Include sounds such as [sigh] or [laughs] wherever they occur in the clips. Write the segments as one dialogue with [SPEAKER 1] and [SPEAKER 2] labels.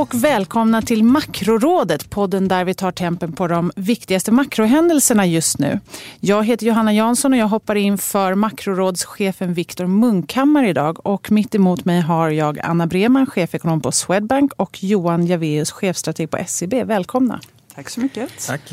[SPEAKER 1] och välkomna till Makrorådet, podden där vi tar tempen på de viktigaste makrohändelserna just nu. Jag heter Johanna Jansson och jag hoppar in för makrorådschefen Viktor Munkhammar idag. Och mitt emot mig har jag Anna Breman, chefekonom på Swedbank och Johan Javeus, chefstrateg på SEB. Välkomna.
[SPEAKER 2] Tack så mycket.
[SPEAKER 3] Tack.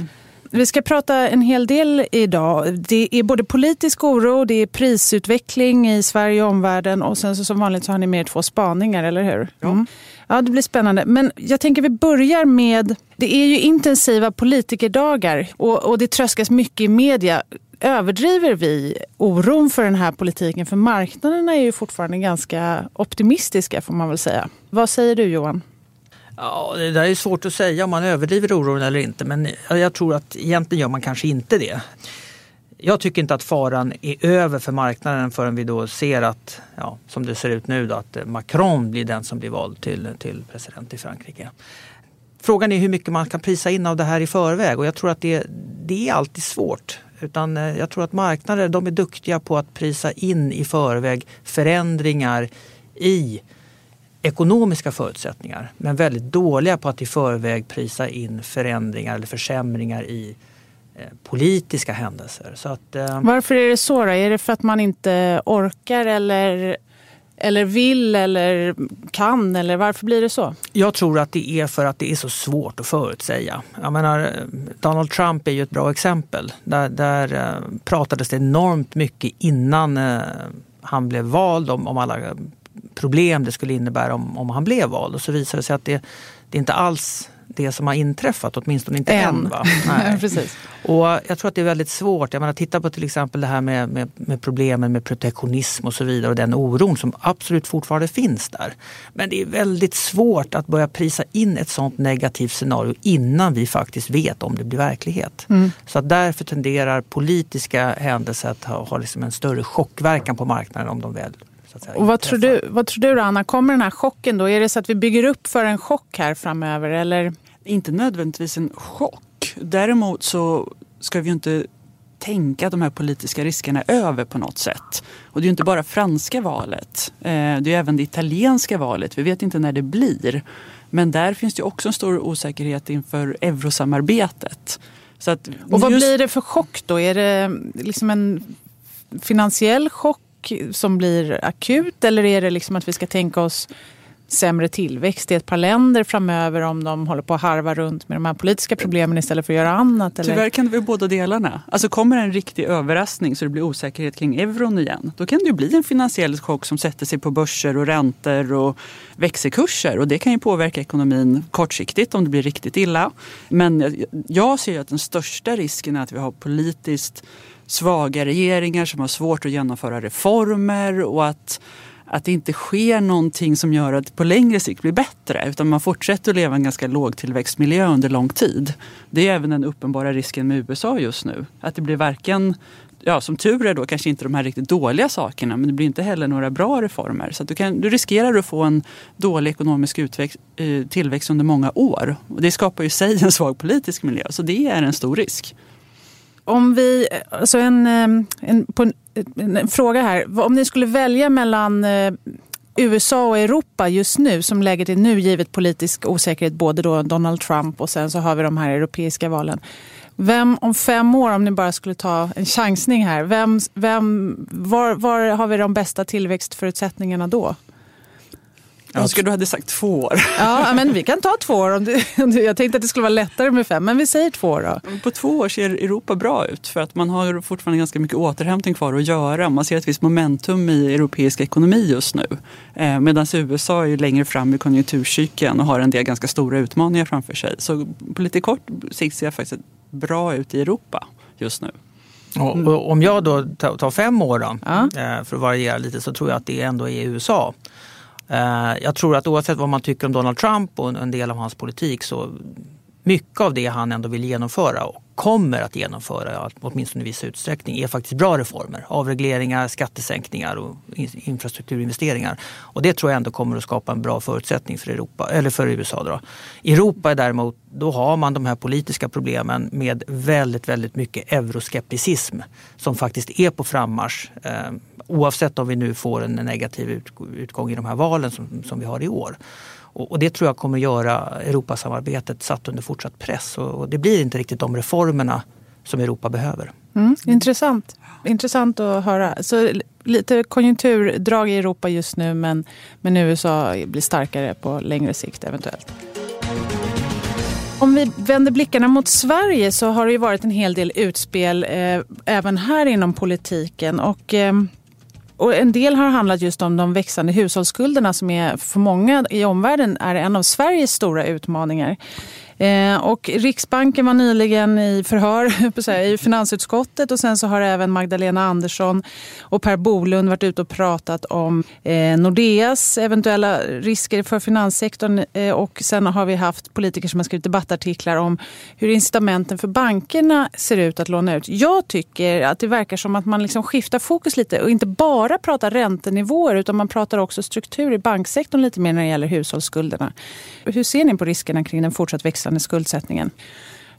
[SPEAKER 1] Vi ska prata en hel del idag. Det är både politisk oro, det är prisutveckling i Sverige och omvärlden och sen så som vanligt så har ni med två spaningar, eller hur? Mm. Ja, det blir spännande. Men jag tänker vi börjar med, det är ju intensiva politikerdagar och, och det tröskas mycket i media. Överdriver vi oron för den här politiken? För marknaderna är ju fortfarande ganska optimistiska får man väl säga. Vad säger du Johan?
[SPEAKER 3] Ja, det där är svårt att säga om man överdriver oron eller inte men jag tror att egentligen gör man kanske inte det. Jag tycker inte att faran är över för marknaden förrän vi då ser att, ja, som det ser ut nu, då, att Macron blir den som blir vald till, till president i Frankrike. Frågan är hur mycket man kan prisa in av det här i förväg och jag tror att det, det är alltid svårt. Utan eh, jag tror att marknader de är duktiga på att prisa in i förväg förändringar i ekonomiska förutsättningar men väldigt dåliga på att i förväg prisa in förändringar eller försämringar i eh, politiska händelser. Så att, eh,
[SPEAKER 1] Varför är det så? Då? Är det för att man inte orkar eller, eller vill eller kan? Eller varför blir det så?
[SPEAKER 3] Jag tror att det är för att det är så svårt att förutsäga. Jag menar, Donald Trump är ju ett bra exempel. Där, där eh, pratades det enormt mycket innan eh, han blev vald om, om alla problem det skulle innebära om, om han blev vald. Och så visade det sig att det, det är inte alls det som har inträffat, åtminstone inte än. än va? [laughs]
[SPEAKER 1] Nej. Precis.
[SPEAKER 3] Och jag tror att det är väldigt svårt. Jag menar, titta på till exempel det här med, med, med, problemen med protektionism och så vidare och den oron som absolut fortfarande finns där. Men det är väldigt svårt att börja prisa in ett sånt negativt scenario innan vi faktiskt vet om det blir verklighet. Mm. Så att därför tenderar politiska händelser att ha, ha liksom en större chockverkan på marknaden om de väl
[SPEAKER 1] och vad, tror du, vad tror du då, Anna? Kommer den här chocken då? Är det så att vi bygger upp för en chock här framöver? Eller?
[SPEAKER 2] Inte nödvändigtvis en chock. Däremot så ska vi ju inte tänka att de här politiska riskerna är över på något sätt. Och det är ju inte bara franska valet. Eh, det är även det italienska valet. Vi vet inte när det blir. Men där finns det också en stor osäkerhet inför eurosamarbetet.
[SPEAKER 1] Så att och vad just... blir det för chock då? Är det liksom en finansiell chock som blir akut? Eller är det liksom att vi ska tänka oss sämre tillväxt i ett par länder framöver om de håller på att harva runt med de här politiska problemen istället för att göra annat? Eller?
[SPEAKER 2] Tyvärr kan det vara båda delarna. Alltså kommer en riktig överraskning så det blir osäkerhet kring euron igen, då kan det ju bli en finansiell chock som sätter sig på börser och räntor och växelkurser och det kan ju påverka ekonomin kortsiktigt om det blir riktigt illa. Men jag ser ju att den största risken är att vi har politiskt svaga regeringar som har svårt att genomföra reformer och att, att det inte sker någonting som gör att det på längre sikt blir bättre utan man fortsätter att leva i en ganska låg tillväxtmiljö under lång tid. Det är även den uppenbara risken med USA just nu. Att det blir varken ja, som tur är då kanske inte de här riktigt dåliga sakerna men det blir inte heller några bra reformer. Så du, kan, du riskerar att få en dålig ekonomisk utväxt, eh, tillväxt under många år. Och det skapar ju sig en svag politisk miljö så det är en stor risk.
[SPEAKER 1] Om vi, alltså en, en, på en, en, fråga här. Om ni skulle välja mellan eh, USA och Europa just nu, som läget är nu givet politisk osäkerhet, både då Donald Trump och sen så har vi de här europeiska valen. Vem om fem år, om ni bara skulle ta en chansning här, vem, vem, var, var har vi de bästa tillväxtförutsättningarna då?
[SPEAKER 2] Jag önskar du hade sagt två år. [laughs]
[SPEAKER 1] Ja, men vi kan ta två år. Om du, jag tänkte att det skulle vara lättare med fem, men vi säger två år då.
[SPEAKER 2] På två år ser Europa bra ut för att man har fortfarande ganska mycket återhämtning kvar att göra. Man ser ett visst momentum i europeisk ekonomi just nu. Eh, Medan USA är längre fram i konjunkturcykeln och har en del ganska stora utmaningar framför sig. Så på lite kort sikt ser jag faktiskt bra ut i Europa just nu.
[SPEAKER 3] Och om jag då tar fem år då, ja. Eh, för att variera lite så tror jag att det ändå är USA. Eh, jag tror att oavsett vad man tycker om Donald Trump och en del av hans politik så mycket av det han ändå vill genomföra och kommer att genomföra, åtminstone i viss utsträckning, är faktiskt bra reformer. Avregleringar, skattesänkningar och infrastrukturinvesteringar. Och det tror jag ändå kommer att skapa en bra förutsättning för, Europa, eller för USA. Då. Europa är däremot, då har man de här politiska problemen med väldigt, väldigt mycket euroskepticism som faktiskt är på frammarsch. Eh, oavsett om vi nu får en negativ utgång i de här valen som, som vi har i år. Och, det tror jag kommer göra Europasamarbetet satt under fortsatt press. Och, det blir inte riktigt de reformerna som Europa behöver.
[SPEAKER 1] Mm, intressant. Intressant att höra. Så lite konjunkturdrag i Europa just nu men, men USA blir starkare på längre sikt eventuellt. Om vi vänder blickarna mot Sverige så har det ju varit en hel del utspel eh, även här inom politiken. Och, eh, och en del har handlat just om de växande hushållsskulderna som är för många i omvärlden är en av Sveriges stora utmaningar. Eh, och Riksbanken var nyligen i förhör [laughs] i finansutskottet och sen så har även Magdalena Andersson och Per Bolund varit ute och pratat om eh, Nordeas eventuella risker för finanssektorn eh, och sen har vi haft politiker som har skrivit debattartiklar om hur incitamenten för bankerna ser ut att låna ut. Jag tycker att det verkar som att man liksom skiftar fokus lite och inte bara pratar räntenivåer utan man pratar också struktur i banksektorn lite mer när det gäller hushållsskulderna. Hur ser ni på riskerna kring den fortsatt växande skuldsättningen?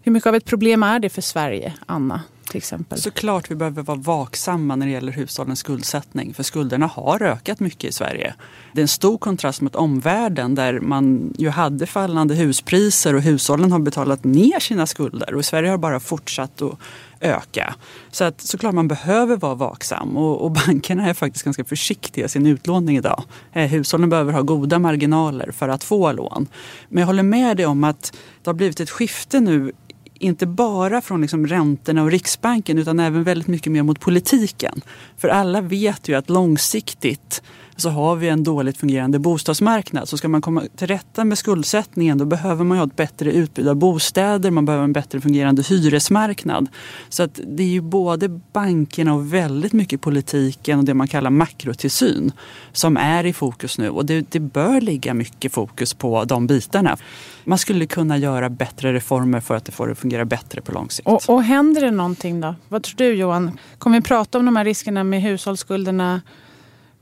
[SPEAKER 1] Hur mycket av ett problem är det för Sverige, Anna? Till exempel?
[SPEAKER 2] Såklart vi behöver vara vaksamma när det gäller hushållens skuldsättning. För skulderna har ökat mycket i Sverige. Det är en stor kontrast mot omvärlden där man ju hade fallande huspriser och hushållen har betalat ner sina skulder. Och i Sverige har det bara fortsatt att öka. Så att såklart man behöver vara vaksam och, och [laughs] bankerna är faktiskt ganska försiktiga i sin utlåning idag. Eh, hushållen behöver ha goda marginaler för att få lån. Men jag håller med dig om att det har blivit ett skifte nu inte bara från liksom räntorna och Riksbanken utan även väldigt mycket mer mot politiken. För alla vet ju att långsiktigt så har vi en dåligt fungerande bostadsmarknad. Så ska man komma till rätta med skuldsättningen då behöver man ha ett bättre utbud av bostäder, man behöver en bättre fungerande hyresmarknad. Så att det är ju både bankerna och väldigt mycket politiken och det man kallar makrotillsyn som är i fokus nu och det, det bör ligga mycket fokus på de bitarna. Man skulle kunna göra bättre reformer för att det får fungera bättre på lång sikt.
[SPEAKER 1] Och, och händer det någonting då? Vad tror du Johan? Kommer vi prata om de här riskerna med hushållsskulderna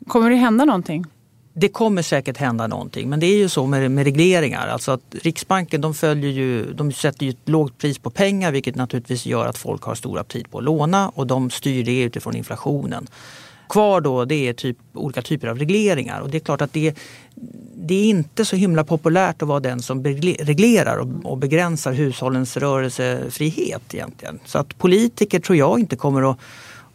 [SPEAKER 1] Kommer det hända någonting?
[SPEAKER 3] Det kommer säkert hända någonting men det är ju så med, med regleringar. Alltså att Riksbanken de, följer ju, de sätter ju ett lågt pris på pengar vilket naturligtvis gör att folk har stor aptit på att låna och de styr det utifrån inflationen. Kvar då det är typ, olika typer av regleringar och det är klart att det, det är inte så himla populärt att vara den som reglerar och, och begränsar hushållens rörelsefrihet egentligen. Så att politiker tror jag inte kommer att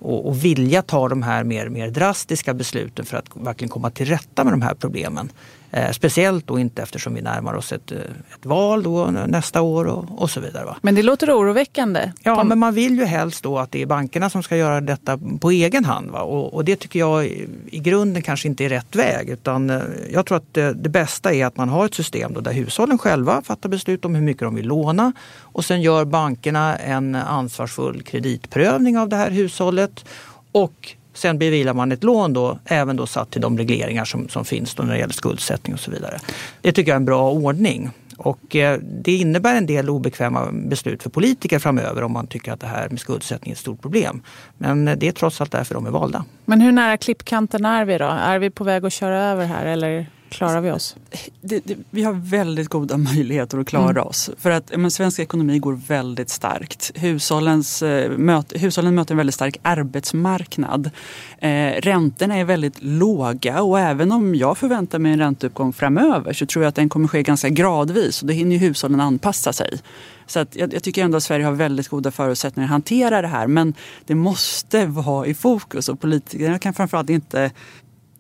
[SPEAKER 3] och, och vilja ta de här mer, mer drastiska besluten för att verkligen komma till rätta med de här problemen. Eh, speciellt då inte eftersom vi närmar oss ett, eh, ett val då nästa år och, och så vidare. Va?
[SPEAKER 1] Men det låter oroväckande.
[SPEAKER 3] Ja, men man vill ju helst då att det är bankerna som ska göra detta på egen hand. Va? Och, och det tycker jag i, i grunden kanske inte är rätt väg. Utan eh, jag tror att det, det, bästa är att man har ett system då där hushållen själva fattar beslut om hur mycket de vill låna. Och sen gör bankerna en ansvarsfull kreditprövning av det här hushållet. Och Sen beviljar man ett lån då, även då satt till de regleringar som, som finns då när det gäller skuldsättning och så vidare. Det tycker jag är en bra ordning. Och eh, det innebär en del obekväma beslut för politiker framöver om man tycker att det här med skuldsättning är ett stort problem. Men det är trots allt därför de är valda.
[SPEAKER 1] Men hur nära klippkanten är vi då? Är vi på väg att köra över här eller? Klarar vi oss?
[SPEAKER 2] Det, det, vi har väldigt goda [laughs] möjligheter att klara mm. oss. För att men, svensk ekonomi går väldigt starkt. Hushållens, eh, möt, hushållen möter en väldigt stark arbetsmarknad. Eh, räntorna är väldigt låga och även om jag förväntar mig en ränteuppgång framöver så tror jag att den kommer ske ganska gradvis och då hinner ju hushållen anpassa sig. Så att jag, jag, tycker ändå att Sverige har väldigt goda förutsättningar att hantera det här. Men det måste vara i fokus och politikerna kan framförallt inte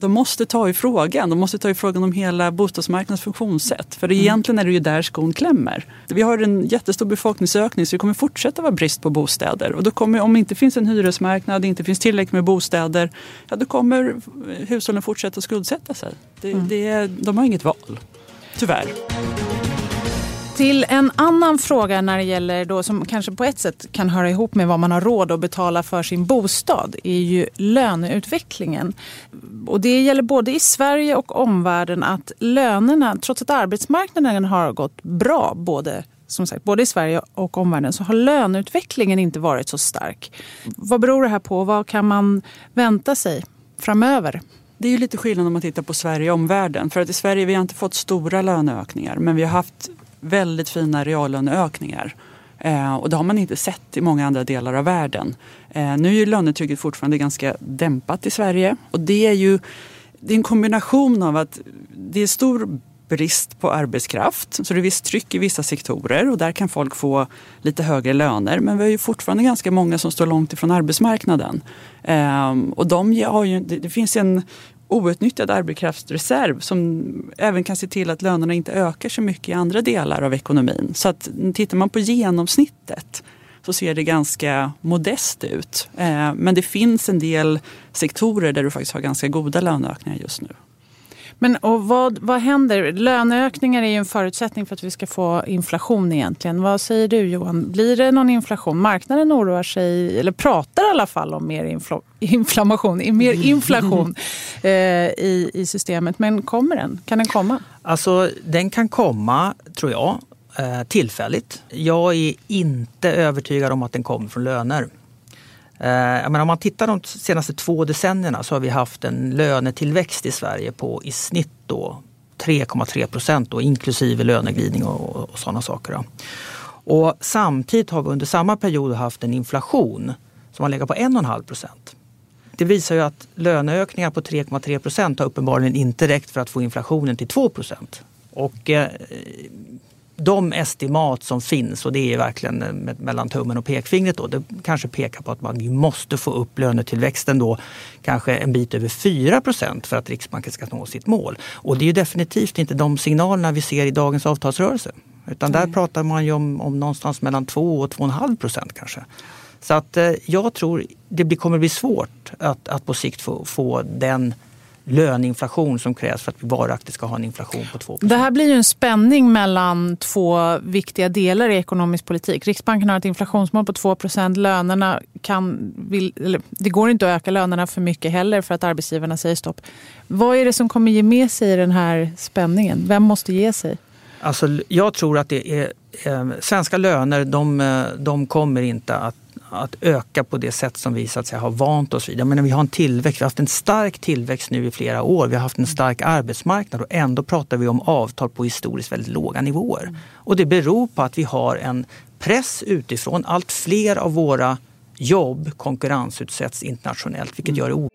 [SPEAKER 2] de måste ta i frågan. De måste ta i frågan om hela bostadsmarknadens funktionssätt. För mm. egentligen är det ju där skon klämmer. Vi har en jättestor befolkningsökning så det kommer fortsätta vara brist på bostäder. Och då kommer, om det inte finns en hyresmarknad, inte finns tillräckligt med bostäder, ja, då kommer hushållen fortsätta skuldsätta sig. Det, mm. det, de har inget val, tyvärr.
[SPEAKER 1] Till en annan fråga när det gäller då, som kanske på ett sätt kan höra ihop med vad man har råd att betala för sin bostad är ju löneutvecklingen. Och det gäller både i Sverige och omvärlden att lönerna, trots att arbetsmarknaden har gått bra både som sagt, både i Sverige och omvärlden så har löneutvecklingen inte varit så stark. Vad beror det här på? Vad kan man vänta sig framöver?
[SPEAKER 2] Det är ju lite skillnad om man tittar på Sverige och omvärlden. För att i Sverige vi har inte fått stora löneökningar men vi har haft väldigt fina reallöneökningar. Eh, och det har man inte sett i många andra delar av världen. Eh, nu är ju lönetrycket fortfarande ganska dämpat i Sverige och det är ju det är en kombination av att det är stor brist på arbetskraft. Så det är visst tryck i vissa sektorer och där kan folk få lite högre löner. Men vi har ju fortfarande ganska många som står långt ifrån arbetsmarknaden. Ehm, och de har ju, det, det finns en outnyttjad arbetskraftsreserv som även kan se till att lönerna inte ökar så mycket i andra delar av ekonomin. Så att tittar man på genomsnittet så ser det ganska modest ut. Eh, men det finns en del sektorer där du faktiskt har ganska goda löneökningar just nu.
[SPEAKER 1] Men och vad, vad händer? Löneökningar är ju en förutsättning för att vi ska få inflation egentligen. Vad säger du Johan? Blir det någon inflation? Marknaden oroar sig, eller pratar i alla fall om mer infl inflammation, mer inflation [laughs] eh, i, i systemet. Men kommer den? Kan den komma?
[SPEAKER 3] Alltså den kan komma, tror jag, eh, tillfälligt. Jag är inte övertygad om att den kommer från löner. Eh, om man tittar de senaste två decennierna så har vi haft en lönetillväxt i Sverige på i snitt 3,3 procent inklusive löneglidning och, och, och sådana saker. Då. Och samtidigt har vi under samma period haft en inflation som har legat på 1,5 procent. Det visar ju att löneökningar på 3,3 procent har uppenbarligen inte räckt för att få inflationen till 2 procent. Och eh, de estimat som finns och det är verkligen eh, mellan tummen och pekfingret då, det kanske pekar på att man, måste få upp lönetillväxten då kanske en bit över 4% för att Riksbanken ska nå sitt mål. Och det är definitivt inte de signalerna vi ser i dagens avtalsrörelse. Utan där pratar man ju om, om någonstans mellan 2 och 2,5 procent kanske. Så att eh, jag tror det kommer bli svårt att, att på sikt få, få den löneinflation som krävs för att vi varaktigt ska ha en inflation på 2%
[SPEAKER 1] Det här blir ju en spänning mellan två viktiga delar i ekonomisk politik. Riksbanken har ett inflationsmål på 2 Lönerna kan, vill, eller, det går inte att öka lönerna för mycket heller för att arbetsgivarna säger stopp. Vad är det som kommer ge med sig i den här spänningen? Vem måste ge sig?
[SPEAKER 3] Alltså, jag tror att det är eh, svenska löner, de, eh, de kommer inte att att öka på det sätt som vi så att säga, har vant oss vid. Jag menar, vi har en tillväxt, vi har haft en stark tillväxt nu i flera år. Vi har haft en stark arbetsmarknad och ändå pratar vi om avtal på historiskt väldigt låga nivåer. Mm. Och det beror på att vi har en press utifrån. Allt fler av våra jobb konkurrensutsätts internationellt vilket gör det o...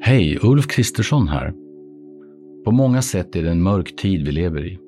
[SPEAKER 4] Hej, Ulf Kristersson här. På många sätt är det en mörk tid vi lever i.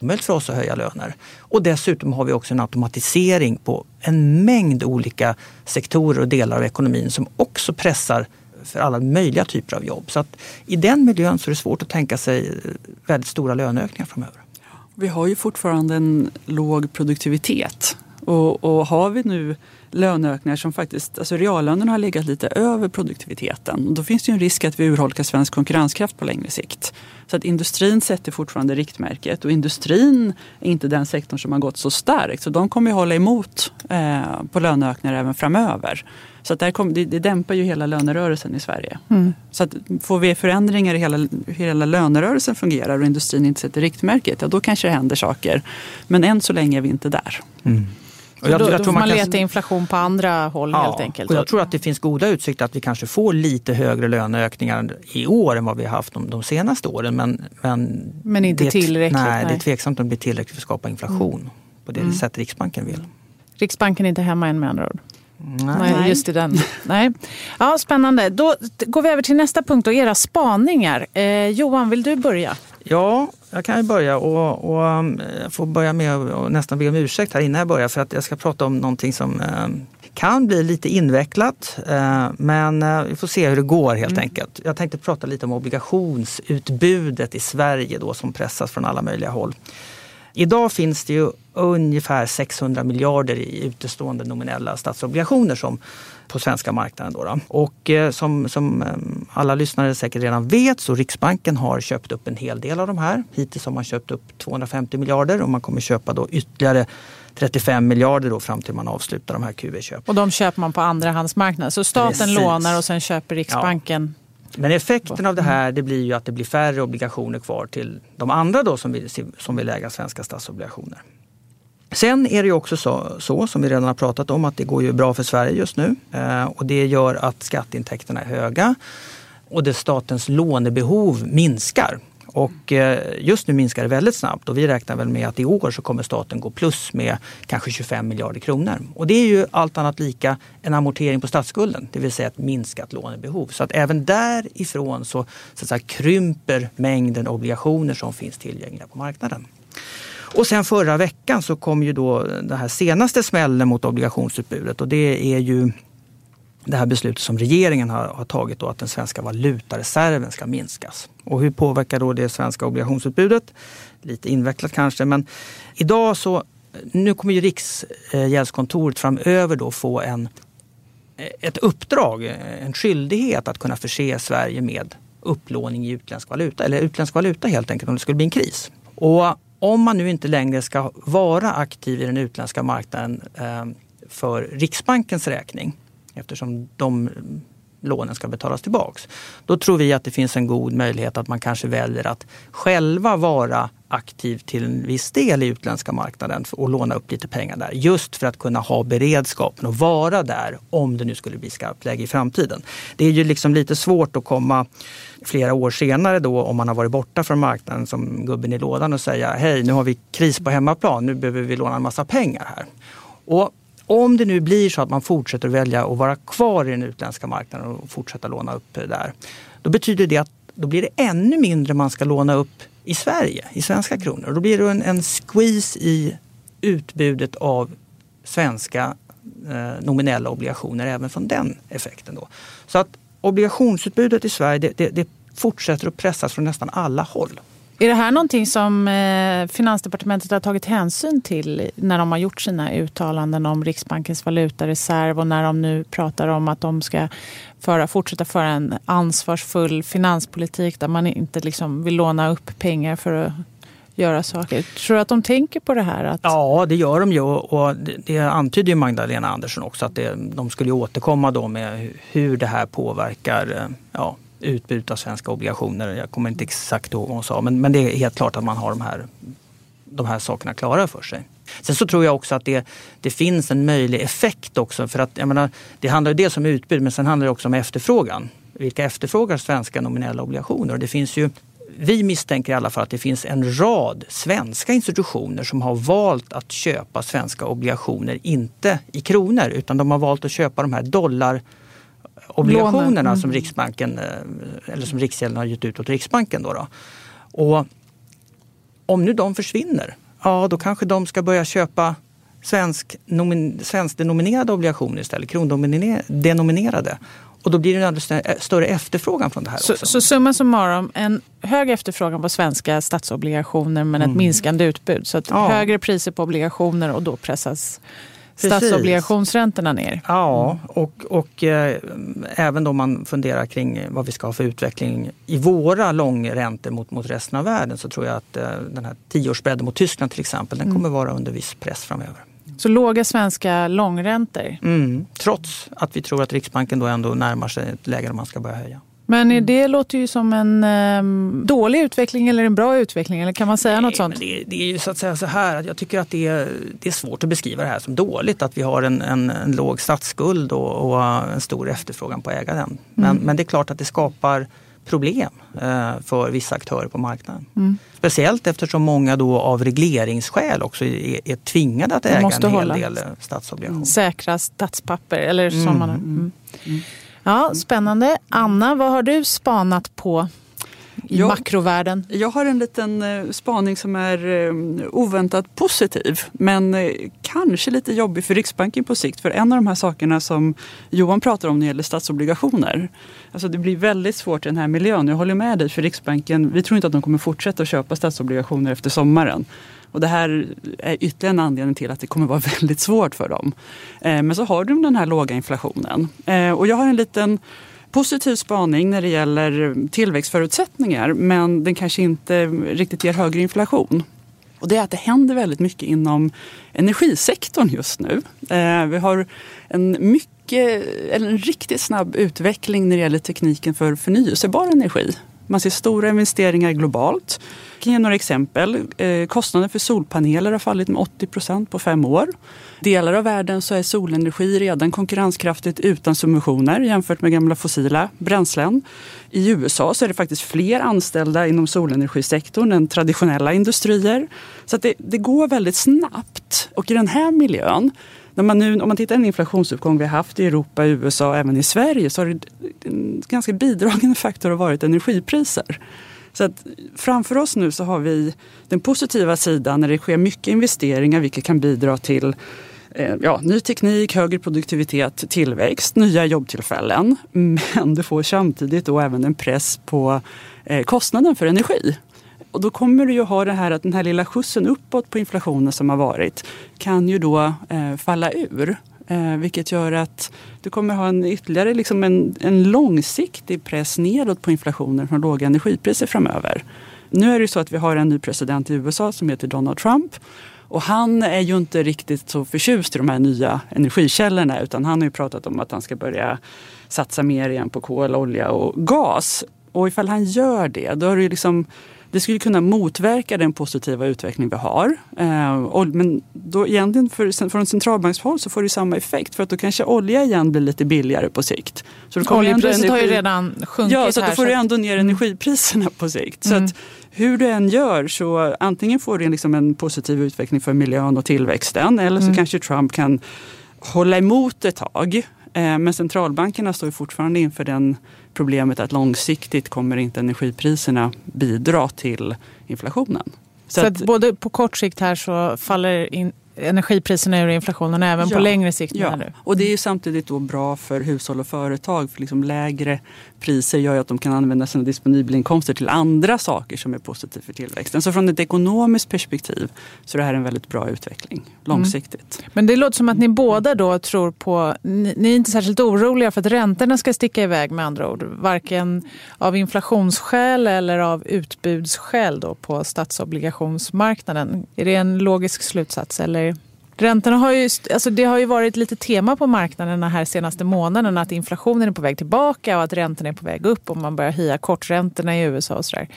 [SPEAKER 3] möjligt för oss att höja löner. Och dessutom har vi också en automatisering på en mängd olika sektorer och delar av ekonomin som också pressar för alla möjliga typer av jobb. Så att i den miljön så är det svårt att tänka sig eh, väldigt stora löneökningar framöver.
[SPEAKER 2] Vi har ju fortfarande en låg produktivitet och, och har vi nu löneökningar som faktiskt, alltså reallönerna har legat lite över produktiviteten. Då finns det ju en risk att vi urholkar svensk konkurrenskraft på längre sikt. Så att industrin sätter fortfarande riktmärket och industrin är inte den sektorn som har gått så starkt. Så de kommer ju hålla emot eh, på löneökningar även framöver. Så att kom, det, det dämpar ju hela lönerörelsen i Sverige. Mm. Så att får vi förändringar i hela, hela lönerörelsen fungerar och industrin inte sätter riktmärket, ja då kanske det händer saker. Men än så länge är vi inte där. Mm.
[SPEAKER 1] Och jag, då, jag då får man, man leta kan... inflation på andra håll ja, helt enkelt.
[SPEAKER 3] Och jag tror att det finns goda utsikter att vi kanske får lite högre löneökningar i år än vad vi har haft de, de senaste åren. Men, men,
[SPEAKER 1] men inte
[SPEAKER 3] det,
[SPEAKER 1] tillräckligt?
[SPEAKER 3] Nej, nej, det är tveksamt om det blir tillräckligt för att skapa inflation mm. på det mm. sätt Riksbanken vill.
[SPEAKER 1] Riksbanken är inte hemma än med andra ord? Nej. Nej, just i den. [laughs] Nej. Ja, spännande. Då går vi över till nästa punkt och era spaningar. Eh, Johan, vill du börja?
[SPEAKER 3] Ja, jag kan ju börja och, och um, jag får börja med att nästan be om ursäkt här innan jag börjar för att jag ska prata om någonting som eh, kan bli lite invecklat eh, men eh, vi får se hur det går helt mm. enkelt. Jag tänkte prata lite om obligationsutbudet i Sverige då som pressas från alla möjliga håll. Idag finns det ju ungefär 600 miljarder i utestående nominella statsobligationer som på svenska marknaden. Då, då. Och eh, som, som eh, alla lyssnare säkert redan vet så Riksbanken har köpt upp en hel del av de här. Hittills har man köpt upp 250 miljarder och man kommer köpa då ytterligare 35 miljarder då fram till man avslutar de här QE-köpen.
[SPEAKER 1] Och de köper man på andrahandsmarknaden. Så staten Precis. lånar och sen köper Riksbanken ja.
[SPEAKER 3] Men effekten av det här det blir ju att det blir färre obligationer kvar till de andra då som vill, som vill äga svenska statsobligationer. Sen är det ju också så, så, som vi redan har pratat om, att det går ju bra för Sverige just nu. Eh, och det gör att skatteintäkterna är höga och det statens lånebehov minskar. Och eh, just nu minskar det väldigt snabbt och vi räknar väl med att i år så kommer staten gå plus med kanske 25 miljarder kronor. Och det är ju allt annat lika en amortering på statsskulden, det vill säga ett minskat lånebehov. Så att även därifrån så, så att säga, krymper mängden obligationer som finns tillgängliga på marknaden. Och sen förra veckan så kom ju då den här senaste smällen mot obligationsutbudet och det är ju det här beslutet som regeringen har, har tagit då att den svenska valutareserven ska minskas. Och hur påverkar då det svenska obligationsutbudet? Lite invecklat kanske men idag så nu kommer ju Riksgäldskontoret framöver då få en, ett uppdrag, en skyldighet att kunna förse Sverige med upplåning i utländsk valuta, eller utländsk valuta helt enkelt om det skulle bli en kris. Och om man nu inte längre ska vara aktiv i den utländska marknaden eh, för Riksbankens räkning eftersom de lånen ska betalas tillbaks. Då tror vi att det finns en god möjlighet att man kanske väljer att själva vara aktiv till en viss del i utländska marknaden och låna upp lite pengar där. Just för att kunna ha beredskapen och vara där om det nu skulle bli skarpt läge i framtiden. Det är ju liksom lite svårt att komma flera år senare då om man har varit borta från marknaden som gubben i lådan och säga hej nu har vi kris på hemmaplan, nu behöver vi låna en massa pengar här. Och om det nu blir så att man fortsätter välja att vara kvar i den utländska marknaden och fortsätta låna upp där. Då betyder det att då blir det ännu mindre man ska låna upp i Sverige, i svenska kronor. Då blir det en, en squeeze i utbudet av svenska eh, nominella obligationer även från den effekten. Då. Så att obligationsutbudet i Sverige det, det, det fortsätter att pressas från nästan alla håll.
[SPEAKER 1] Är det här någonting som eh, Finansdepartementet har tagit hänsyn till när de har gjort sina uttalanden om Riksbankens valutareserv och när de nu pratar om att de ska föra, fortsätta föra en ansvarsfull finanspolitik där man inte liksom vill låna upp pengar för att göra saker. Tror du att de tänker på det här? Att...
[SPEAKER 3] Ja, det gör de ju och det antyder ju Magdalena Andersson också att det, de skulle återkomma då med hur det här påverkar eh, ja, utbud av svenska obligationer. Jag kommer inte exakt ihåg vad hon sa men, men det är helt klart att man har de här, de här sakerna klara för sig. Sen så tror jag också att det, det finns en möjlig effekt också. För att, jag menar, det handlar ju dels om utbud men sen handlar det också om efterfrågan. Vilka efterfrågar svenska nominella obligationer? Och det finns ju, vi misstänker i alla fall att det finns en rad svenska institutioner som har valt att köpa svenska obligationer, inte i kronor utan de har valt att köpa de här dollar obligationerna mm. som Riksbanken eh, eller som Riksgälden har gett ut åt Riksbanken. Då, då. Och om nu de försvinner, ja då kanske de ska börja köpa svensk, nomin, svenskdenominerade obligationer istället, krondenominerade. Och då blir det en alldeles större efterfrågan från det här.
[SPEAKER 1] Så,
[SPEAKER 3] också.
[SPEAKER 1] så summa summarum, en hög efterfrågan på svenska statsobligationer men mm. ett minskande utbud. Så att ja. högre priser på obligationer och då pressas statsobligationsräntorna ner.
[SPEAKER 3] Ja, mm. och, och eh, även då man funderar kring vad vi ska ha för utveckling i våra långräntor mot, mot resten av världen så tror jag att eh, den här tioårsbredden mot Tyskland till exempel, den mm. kommer vara under viss press framöver.
[SPEAKER 1] Så låga svenska långräntor?
[SPEAKER 3] Mm, trots att vi tror att Riksbanken då ändå närmar sig ett läge där man ska börja höja.
[SPEAKER 1] Men mm. det låter ju som en um, dålig utveckling eller en bra utveckling. Eller kan man säga
[SPEAKER 3] Nej,
[SPEAKER 1] något sånt?
[SPEAKER 3] Det, det, är ju så att säga så här att jag tycker att det är, det är svårt att beskriva det här som dåligt. Att vi har en, en, en låg statsskuld och, och, en stor efterfrågan på att äga den. Men, mm. men det är klart att det skapar problem eh, för vissa aktörer på marknaden. Mm. Speciellt eftersom många då av regleringsskäl också är, är tvingade att äga en hel del statsobligationer.
[SPEAKER 1] Säkra statspapper eller som mm. man... Mm. Ja, spännande. Anna, vad har du spanat på? i ja, makrovärlden?
[SPEAKER 2] Jag har en liten eh, spaning som är eh, oväntat positiv men eh, kanske lite jobbig för Riksbanken på sikt. För en av de här sakerna som Johan pratar om när det gäller statsobligationer. Alltså det blir väldigt svårt i den här miljön. Jag håller med dig för Riksbanken, vi tror inte att de kommer fortsätta att köpa statsobligationer efter sommaren. Och det här är ytterligare en anledning till att det kommer vara [laughs] väldigt svårt för dem. Eh, men så har de den här låga inflationen. Eh, och jag har en liten positiv spaning när det gäller tillväxtförutsättningar men den kanske inte riktigt ger högre inflation. Och det är att det händer väldigt mycket inom energisektorn just nu. Eh, vi har en mycket, eller en riktigt snabb utveckling när det gäller tekniken för förnyelsebar energi. Man ser stora investeringar globalt. Jag kan ge några exempel. Eh, kostnaden för solpaneler har fallit med 80 procent på fem år. Delar av världen så är solenergi redan konkurrenskraftigt utan subventioner jämfört med gamla fossila bränslen. I USA så är det faktiskt fler anställda inom solenergisektorn än traditionella industrier. Så det, det går väldigt snabbt. Och i den här miljön när man nu, om man tittar på den inflationsuppgång vi har haft i Europa, USA och även i Sverige så har det ganska bidragande faktor har varit energipriser. Så att framför oss nu så har vi den positiva sidan när det sker mycket investeringar vilket kan bidra till eh, ja, ny teknik, högre produktivitet, tillväxt, nya jobbtillfällen. Men det får samtidigt då även en press på eh, kostnaden för energi. Och då kommer du ju ha det här att den här lilla skjutsen uppåt på inflationen som har varit kan ju då eh, falla ur. Eh, vilket gör att du kommer ha en ytterligare liksom en, en långsiktig press nedåt på inflationen från låga energipriser framöver. Nu är det så att vi har en ny president i USA som heter Donald Trump. Och han är ju inte riktigt så förtjust i de här nya energikällorna utan han har ju pratat om att han ska börja satsa mer igen på kol, olja och gas. Och ifall han gör det, då är det liksom det skulle kunna motverka den positiva utveckling vi har. Eh, men då egentligen för, från centralbankshåll så får det samma effekt för att då kanske olja igen blir lite billigare på sikt.
[SPEAKER 1] Så Oljepriset energi... har ju redan sjunkit
[SPEAKER 2] Ja, så
[SPEAKER 1] här,
[SPEAKER 2] då får så... du ändå ner mm. energipriserna på sikt. Så mm. att hur du än gör så antingen får du liksom en positiv utveckling för miljön och tillväxten eller så mm. kanske Trump kan hålla emot ett tag. Eh, men centralbankerna står fortfarande inför den problemet att långsiktigt kommer inte energipriserna bidra till inflationen.
[SPEAKER 1] Så, så att, att, både på kort sikt här så faller in, energipriserna ur inflationen även ja, på längre sikt?
[SPEAKER 2] Ja, och det är ju samtidigt då bra för hushåll och företag. För liksom lägre priser gör ju att de kan använda sina disponibla inkomster till andra saker som är positivt för tillväxten. Så från ett ekonomiskt perspektiv så är det här en väldigt bra utveckling långsiktigt.
[SPEAKER 1] Mm. Men det låter som att ni båda då tror på, ni, ni är inte särskilt oroliga för att räntorna ska sticka iväg med andra ord. Varken av inflationsskäl eller av utbudsskäl då på statsobligationsmarknaden. Är det en logisk slutsats? Eller Räntorna har ju, alltså det har ju varit lite tema på marknaderna här senaste månaden att inflationen är på väg tillbaka och att räntorna är på väg upp och man börjar höja korträntorna i USA och sådär.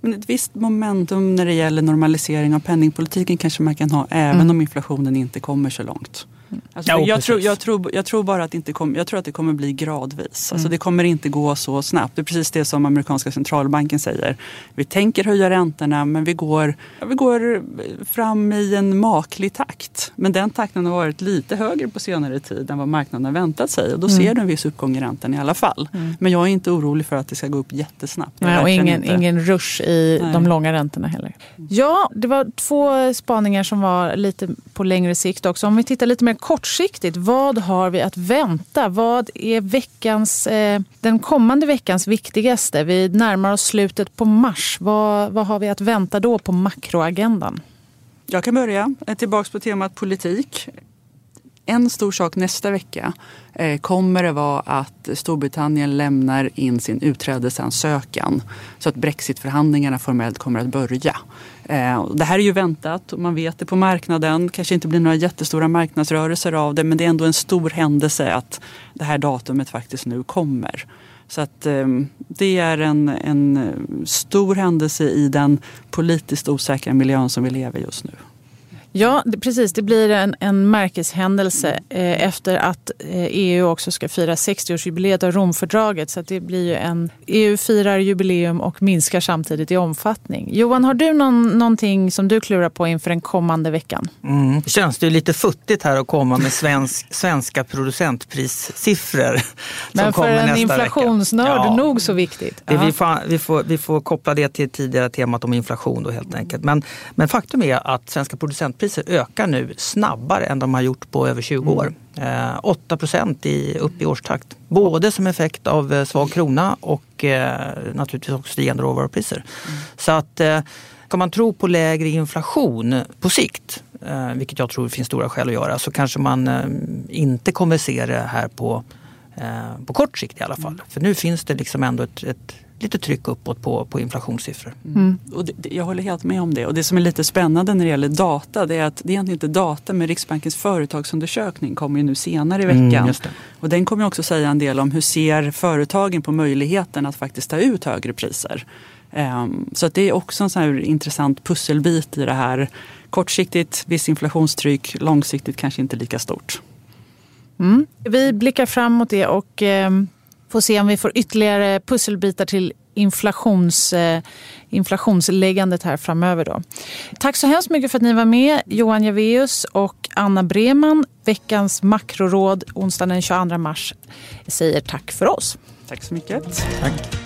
[SPEAKER 2] Men ett visst momentum när det gäller normalisering av penningpolitiken kanske man kan ha även mm. om inflationen inte kommer så långt. Alltså, ja, jag, tror, jag, tror, jag tror bara att det inte kommer, jag tror att det kommer bli gradvis. Alltså, mm. det kommer inte gå så snabbt. Det är precis det som amerikanska centralbanken säger. Vi tänker höja räntorna men vi går, vi går fram i en maklig takt. Men den takten har varit lite högre på senare tid än vad marknaden har väntat sig. Och då mm. ser du en viss uppgång i räntan i alla fall. Mm. Men jag är inte orolig för att det ska gå upp jättesnabbt.
[SPEAKER 1] Nej, och ingen, ingen rush i Nej. de långa räntorna heller. Ja, det var två spaningar som var lite på längre sikt också. Om vi tittar lite mer kortsiktigt, vad har vi att vänta? Vad är veckans, eh, den kommande veckans viktigaste? Vi närmar oss slutet på mars. Vad, vad har vi att vänta då på makroagendan?
[SPEAKER 2] Jag kan börja. Eh, tillbaks på temat politik. En stor sak nästa vecka eh, kommer det vara att Storbritannien lämnar in sin utträdesansökan så att brexitförhandlingarna formellt kommer att börja. Eh, det här är ju väntat och man vet det på marknaden. kanske inte blir några jättestora marknadsrörelser av det men det är ändå en stor händelse att det här datumet faktiskt nu kommer. Så att ehm, det är en, en stor händelse i den politiskt osäkra miljön som vi lever just nu.
[SPEAKER 1] Ja, det, precis. Det blir en, en märkeshändelse eh, efter att eh, EU också ska fira 60-årsjubileet av Romfördraget. Så det blir ju en... EU firar jubileum och minskar samtidigt i omfattning. Johan, har du någon, någonting som du klurar på inför den kommande veckan?
[SPEAKER 3] Mm. Det känns det lite futtigt här att komma med svensk, [laughs] svenska producentprissiffror. [laughs]
[SPEAKER 1] Men för en inflationsnörd ja. nog så viktigt.
[SPEAKER 3] Det, vi, får, vi, får, vi får koppla det till tidigare temat om inflation då helt enkelt. Men, men faktum är att svenska producentpriser ökar nu snabbare än de har gjort på över 20 år. Mm. 8 procent i, upp i årstakt. Både som effekt av eh, svag krona och eh, naturligtvis också stigande råvarupriser. Mm. Så att eh, kan man tro på lägre inflation på sikt, vilket jag tror det finns stora skäl att göra, så kanske man inte kommer se det här på, på kort sikt i alla fall. Mm. För nu finns det liksom ändå ett, ett lite tryck uppåt på, på inflationssiffror.
[SPEAKER 2] Mm. Och det, jag håller helt med om det. Och det som är lite spännande när det gäller data det är att det är egentligen inte data men Riksbankens företagsundersökning kommer ju nu senare i mm, veckan. Mm, och den kommer också säga en del om hur ser företagen på möjligheten att faktiskt ta ut högre priser. Um, så att det är också en sån här intressant pusselbit i det här. Kortsiktigt viss inflationstryck, långsiktigt kanske inte lika stort.
[SPEAKER 1] Mm. Vi blickar framåt det och um Får se om vi får ytterligare pusselbitar till inflations, eh, inflationsläggandet här framöver. Då. Tack så hemskt mycket för att ni var med, Johan Javeus och Anna Breman. Veckans makroråd onsdagen den 22 mars säger tack för oss.
[SPEAKER 2] Tack så mycket.
[SPEAKER 3] Tack.